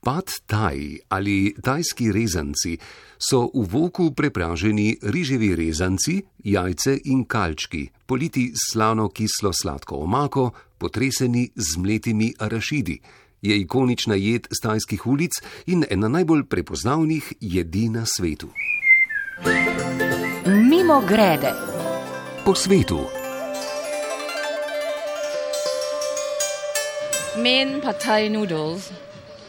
Pad taj ali tajski rezanci so v voku prepraženi riževi rezanci, jajce in kalčki, politi slano kislo sladko omako, potreseni z mletimi arašidi. Je ikonična jed z tajskih ulic in ena najbolj prepoznavnih jedi na svetu. Mimo grede. Po svetu. Main pad thai noodles,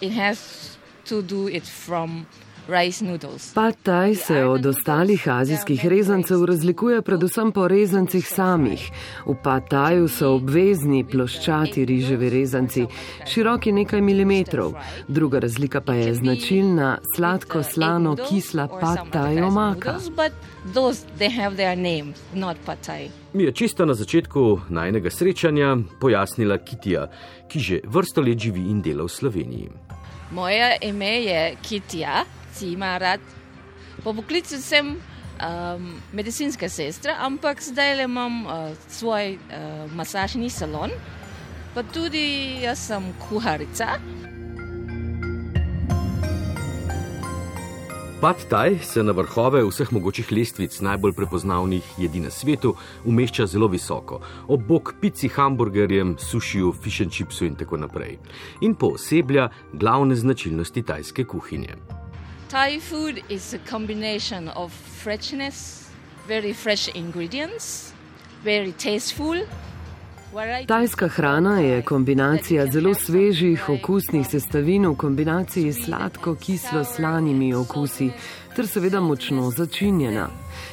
it has to do it from rice noodles. Pad taj se od ostalih azijskih rezancev razlikuje predvsem po rezancih samih. V pad taju so obvezni ploščati riževi rezanci, široki nekaj milimetrov. Druga razlika pa je značilna sladko-slano kisla pad taj omaka. But those, they have their names, not pad thai. Mi je čisto na začetku najnega srečanja pojasnila Kitija, ki že vrsto let živi in dela v Sloveniji. Moje ime je Kitija Cimarat. Po poklicu sem um, medicinska sestra, ampak zdaj le imam uh, svoj uh, masažni salon, pa tudi jaz sem kuharica. Pad Thai se na vrhove vseh mogočih lestvic najbolj prepoznavnih jedi na svetu umešča zelo visoko, ob bok pici, hamburgerjem, sušiju, fish and chipsu in tako naprej. In pooseblja glavne značilnosti tajske kuhinje. Thai food is a combination of freshness, very fresh ingredients, very tasteful. variety- Tajska hrana je kombinacija zelo svežih okusnih sestavin v kombinaciji s sladko-kislo-slanimi okusi ter seveda močno začinjena.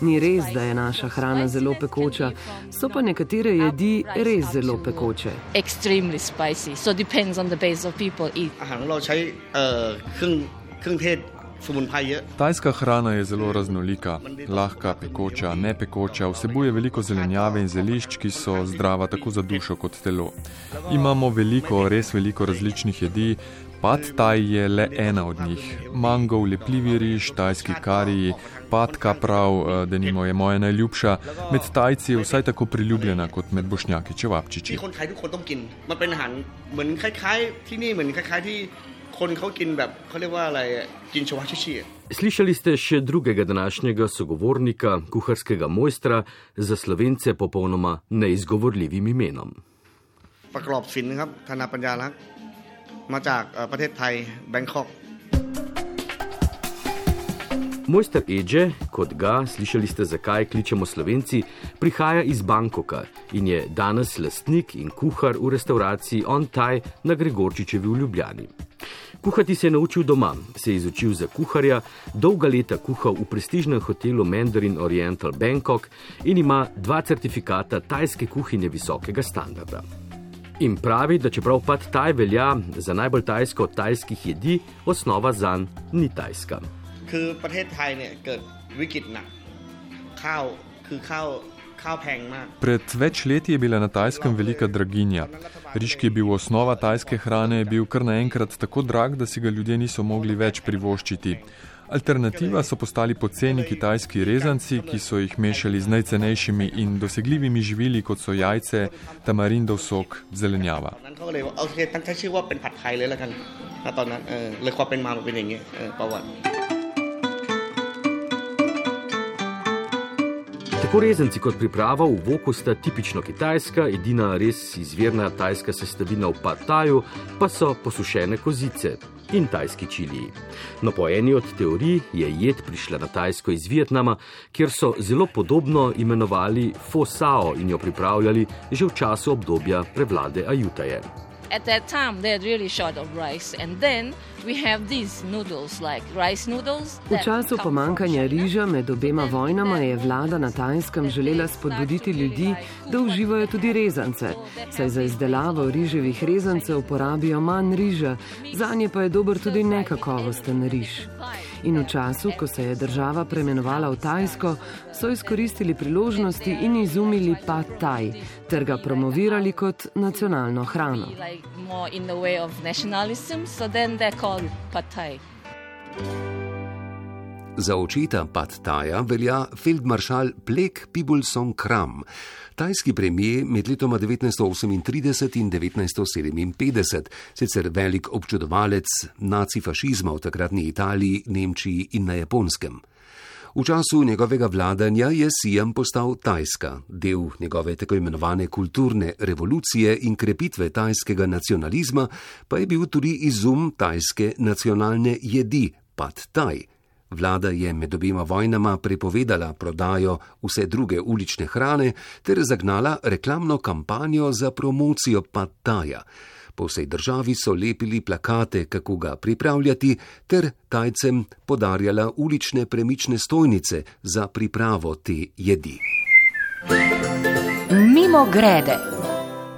Ni res, da je naša hrana zelo pekoča, so pa nekatere jedi res zelo pekoče. Extremely spicy, so depends on the base of people eat. อาหารของเราใช้เอ่อเครื่องเครื่องเทศ Tajska hrana je zelo raznolika, lahka, pekoča, nepekoča, vsebuje veliko zelenjave in zelišč, ki so zdrava tako za dušo kot telo. Imamo veliko, res veliko različnih jedi, Pad taj je le ena od njih. Mangov, lepljivi riž, tajski kariji, patka prav, eh, denimo je moja najljubša, med tajci je vsaj tako priljubljena kot med bošnjaki čevapčiči. คนไทยทุกคนต้องกิน มันเป็นอาหารเหมือนคล้าย ๆ ที่นี่เหมือนคล้าย ๆ ที่คนเขากินแบบเขาเรียกว่าอะไรอะกินชวาชิชิอะ Slišali ste še drugega današnjega sogovornika, kuharskega mojstra, za slovence popolnoma neizgovorljivim imenom. ประกอบสินนะครับธนาปัญญาลักษณ์มาจากเอ่อประเทศไทยแบงคอก Mojster Edže, kot ga, slišali ste, zakaj kličemo slovenci, prihaja iz Bangkoka in je danes lastnik in kuhar v restavraciji On Thai na Gregorčičevi v Ljubljani. Kuhati se je naučil doma, se je izučil za kuharja, dolga leta kuhal v prestižnem hotelu Mandarin Oriental Bangkok in ima dva certifikata tajske kuhinje visokega standarda. In pravi, da čeprav pad taj velja za najbolj tajsko od tajskih jedi, osnova zanj ni tajska. คือประเทศไทยเนี่ยเกิดวิกฤตหนักข้าวคือข้าวข้าวแพงมาก Pred več leti je bila na tajskem velika draginja. Riž, ki je bil osnova tajske hrane, je bil kar naenkrat tako drag, da si ga ljudje niso mogli več privoščiti. Alternativa so postali poceni kitajski rezanci, ki so jih mešali z najcenejšimi in dosegljivimi živili, kot so jajce, tamarindov sok, zelenjava. ตอนนั้นเขาก็เลยว่าโอเคตั้งใช้ชื่อว่าเป็นผัดไทยเลยแล้วกันณตอนนั้นเออเลยความเป็นมามันเป็นอย่างนี้เออประวัติ Tako rezanci kot priprava v voku sta tipično kitajska, edina res izvirna tajska sestavina v pataju pa so posušene kozice in tajski čiliji. No, po eni od teorij je jed prišla na Tajsko iz Vietnama, kjer so zelo podobno imenovali fo sao in jo pripravljali že v času obdobja prevlade Ajutaje. At that time, they're really short of rice, and then we have these noodles, like rice noodles. V času pomankanja riža med obema vojnama je vlada na Tajskem želela spodbuditi ljudi, da uživajo tudi rezance, saj za izdelavo riževih rezancev porabijo manj riža, za nje pa je dober tudi nekakovosten riž. In v času, ko se je država preimenovala v Tajsko, so izkoristili priložnosti in izumili pad taj ter ga promovirali kot nacionalno hrano. So then they're called pad thai. Za očeta Pad Taja velja feldmaršal Plek Pibulson Kram, tajski premijer med letoma 1938 in 1957, sicer velik občudovalec nacifašizma v takratni Italiji, Nemčiji in na Japonskem. V času njegovega vladanja je Siam postal Tajska, del njegove tako imenovane kulturne revolucije in krepitve tajskega nacionalizma, pa je bil tudi izum tajske nacionalne jedi, Pad Taj. Vlada je med obima vojnama prepovedala prodajo vse druge ulične hrane ter zagnala reklamno kampanjo za promocijo Pad Taja. Po vsej državi so lepili plakate, kako ga pripravljati, ter tajcem podarjala ulične premične stojnice za pripravo te jedi. Mimo grede.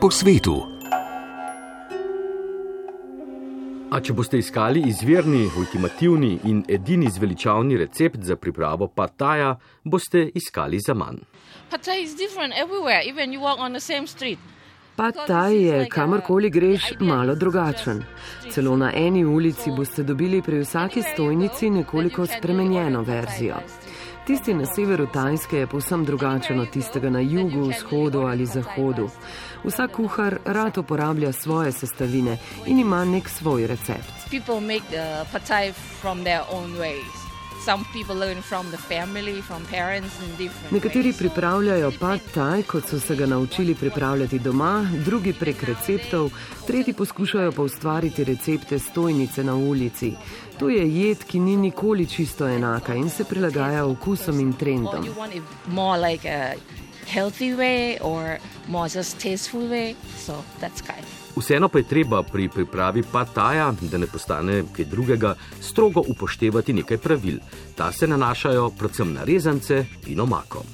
Po svetu. A če boste iskali izvirni, ultimativni in edini zveličavni recept za pripravo pataja, boste iskali za manj. Pattaya is different everywhere, even you walk on the same street. Pa ta je, kamorkoli greš, malo drugačen. Celo na eni ulici boste dobili pri vsaki stojnici nekoliko spremenjeno verzijo. Tisti na severu Tajske je povsem drugačen od tistega na jugu, vzhodu ali zahodu. Vsak kuhar rad uporablja svoje sestavine in ima nek svoj recept. Family, from parents in different Nekateri pripravljajo pad taj, kot so se ga naučili pripravljati doma, drugi prek receptov, tretji poskušajo pa ustvariti recepte stojnice na ulici. To je jed, ki ni nikoli čisto enaka in se prilagaja okusom in trendom. healthy way or more just tasteful way. So that's kind. Vseeno pa je treba pri pripravi pataja, da ne postane kaj drugega, strogo upoštevati nekaj pravil. Ta se nanašajo predvsem na rezance in omako.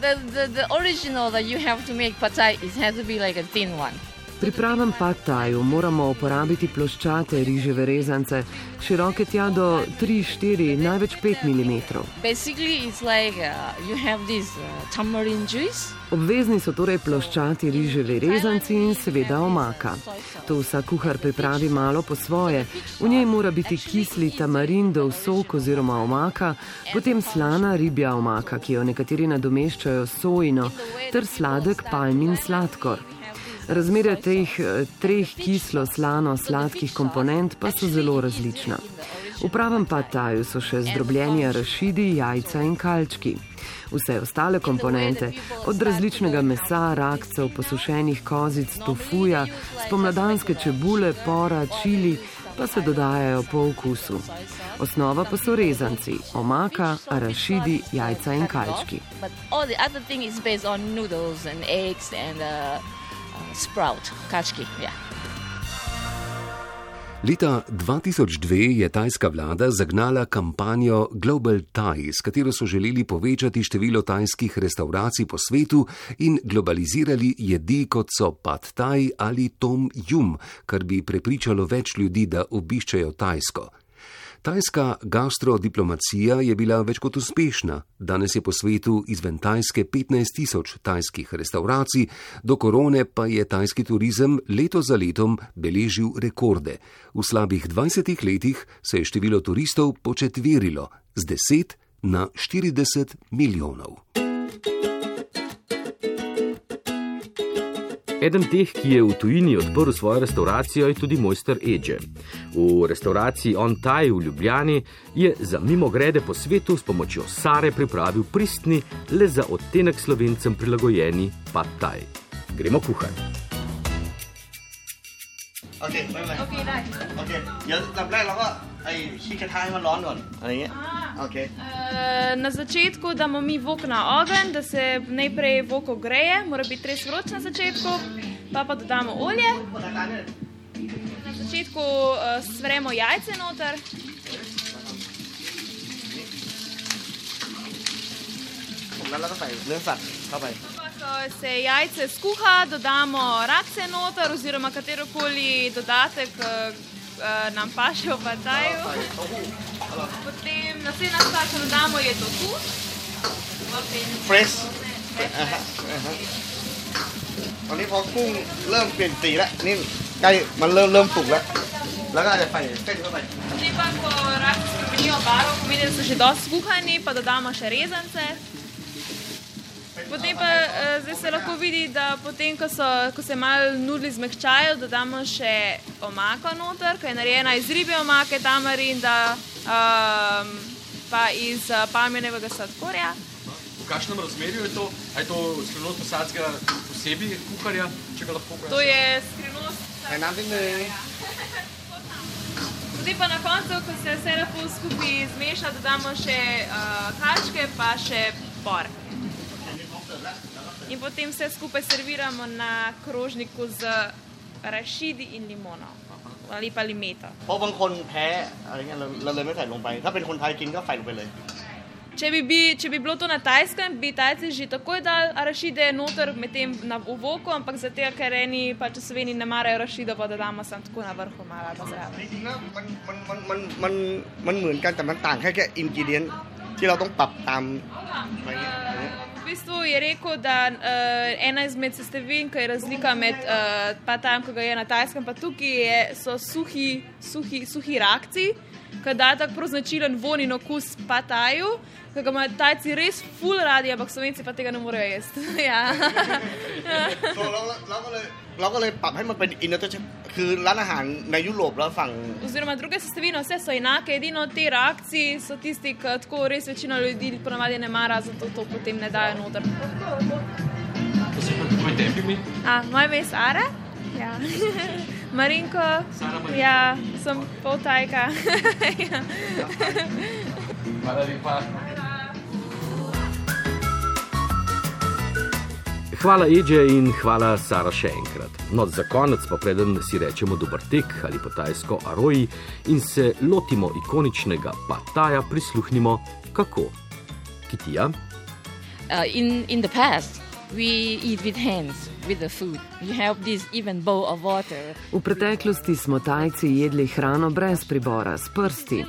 The, the, the original that you have to make pad thai it has to be like a thin one. Pri pravem pad taju moramo uporabiti ploščate riževe rezance, široke tja do 3-4, največ 5 mm. Like uh, uh. Obvezni so torej ploščati riževi rezanci in seveda omaka. To vsak kuhar pripravi malo po svoje. V njej mora biti kisli tamarindov sok oziroma omaka, potem slana ribja omaka, ki jo nekateri nadomeščajo sojino, ter sladek palmin sladkor. Razmere teh eh, treh kislo-slano-sladkih komponent pa so zelo različna. V pravem pataju so še zdrobljeni arašidi, jajca in kalčki. Vse ostale komponente, od različnega mesa, rakcev, posušenih kozic, tofuja, spomladanske čebule, pora, čili, pa se dodajajo po okusu. Osnova pa so rezanci, omaka, arašidi, jajca in kalčki. Sprout, kachki. Yeah. Leta 2002 je tajska vlada zagnala kampanjo Global Thai, s katero so želeli povečati število tajskih restauracij po svetu in globalizirali jedi kot so pad thai ali tom yum, kar bi prepričalo več ljudi, da obiščejo Tajsko. Tajska gastrodiplomacija je bila več kot uspešna. Danes je po svetu izven Tajske 15 tisoč tajskih restauracij, do korone pa je tajski turizem leto za letom beležil rekorde. V slabih 20 letih se je število turistov početverilo z 10 na 40 milijonov. Eden teh, ki je v tujini odprl svojo restauracijo, je tudi mojster Edge. V restauraciji On Thai v Ljubljani je za mimo grede po svetu s pomočjo Sare pripravil pristni, le za odtenek slovencem prilagojeni pad thai. Gremo kuhati. โอเคไม่เป็นไรโอเคได้โอเคเดี๋ยวลำแรกเราก็ไอ้ขี้กระทะให้มันร้อนก่อนอะไรเงี้ย Okay. Uh, na začetku damo mi vok na ogen, da se najprej vok ogreje, mora biti res vroč na začetku, pa pa dodamo olje. Na začetku uh, svremo jajce noter. Ko se jajce skuha, dodamo rakce noter oziroma katerokoli dodatek, eh, uh, uh, nam paše v pataju. ใส่เต้าหู้ Potem naslednja stvar, ko dodamo, je tofu. fresh อ่าฮะอ่าฮะตอนนี้พอกุ้งเริ่มเปลี่ยนสีแล้วนี่ใกล้มันเริ่มเริ่มสุกแล้ว แล้วก็จะใส่เส้นเข้าไป Potem pa, ko raki spremenijo barvo, pomeni, da so že dosti skuhani, pa dodamo še rezance. Potem pa eh, zdaj se lahko vidi, da potem, ko, so, ko se malo nudli zmehčajo, dodamo še omako noter, ki je narejena iz ribe omake, tamarinda, um, pa iz eh, palmenevega sladkorja. V kakšnem razmerju je to? A je to skrivnost posadskega posebej kuharja, če ga lahko pojasnite? To je skrivnost. Ja. Potem pa na koncu, ko se vse lepo skupaj zmeša, dodamo še uh, kačke, pa še por In potem vse skupaj serviramo na krožniku z rašidi in limono ali pa limeto. เพราะบางคนแพ้อะไรเงี้ยเราเราเลยไม่ใส่ลงไป ถ้าเป็นคนไทยกินก็ใส่ลงไปเลย Če bi, bi, če bi bilo to na tajskem, bi Tajci že takoj dali arašide noter, medtem na uvoku, ampak zato, ker eni pač v Sloveniji ne marajo arašida, pa da damo samo tako na vrhu malo ali pa zraven. จริงๆนะมันมันมันมันมันมันเหมือนกันแต่มันต่างแค่แค่อินกิเดียนที่เราต้องปรับตามอะไรเงี้ยอย่างเงี้ย V bistvu je rekel, da uh, ena izmed sestavin, ki je razlika med uh, tam, ko ga je na tajskem, pa tukaj je, so suhi, suhi, suhi rakci, ki da tako prav značilen von in okus pataju, ki ga imajo tajci res ful radi, ampak slovenci pa tega ne morejo jesti. ja. เราเราเราก็เลยเราก็เลยปรับให้มันเป็นอินเตอร์คือร้านอาหารในยุโรปแล้วฝั่ง Oziroma, druge sestavine, vse so enake, edino te reakcije so tisti, ki tako res večina ljudi ponavadi ne mara, zato to potem ne dajo noter. To se pa tvoj tebi mi? A, moje ime je Sara, ja. Marinko, ja, sem poltajka. ja. Hvala lepa. Hvala, Eže, in hvala, Sara, še enkrat. No, za konec pa preden si rečemo dober tek ali po tajsko aroji in se lotimo ikoničnega pataja, prisluhnimo kako. Kitija, Uh, in, in the past, we eat with hands, with the food. We have this even bowl of water. V preteklosti smo Tajci jedli hrano brez pribora, s prsti.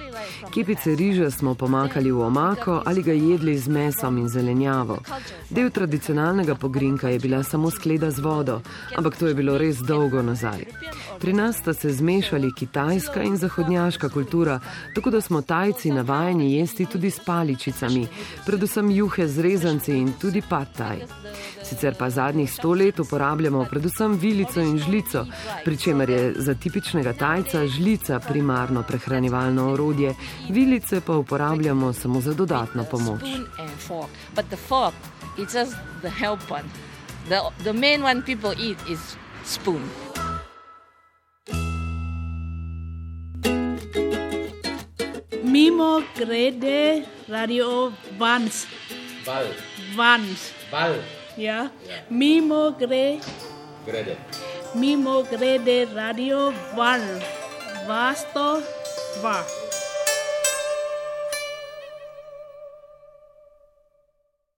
Kepice riža smo pomakali v omako ali ga jedli z mesom in zelenjavo. Del tradicionalnega pogrinka je bila samo skleda z vodo, ampak to je bilo res dolgo nazaj. Pri nas sta se zmešali kitajska in zahodnjaška kultura, tako da smo Tajci navajeni jesti tudi s paličicami, predvsem juhe z rezanci in tudi pataj. Sicer pa zadnjih sto let uporabljamo predvsem vilico in žlico, pri čemer je za tipičnega tajca žlica primarno prehranjevalno orodje, vilice pa uporabljamo samo za dodatno pomoč. Is just the help one. The, the main one people eat is spoon. Mimo grede radio Vans. Val, Vans. val, Ja. Mimo gre. grede. Mimo grede radio Van. Vasto. Va.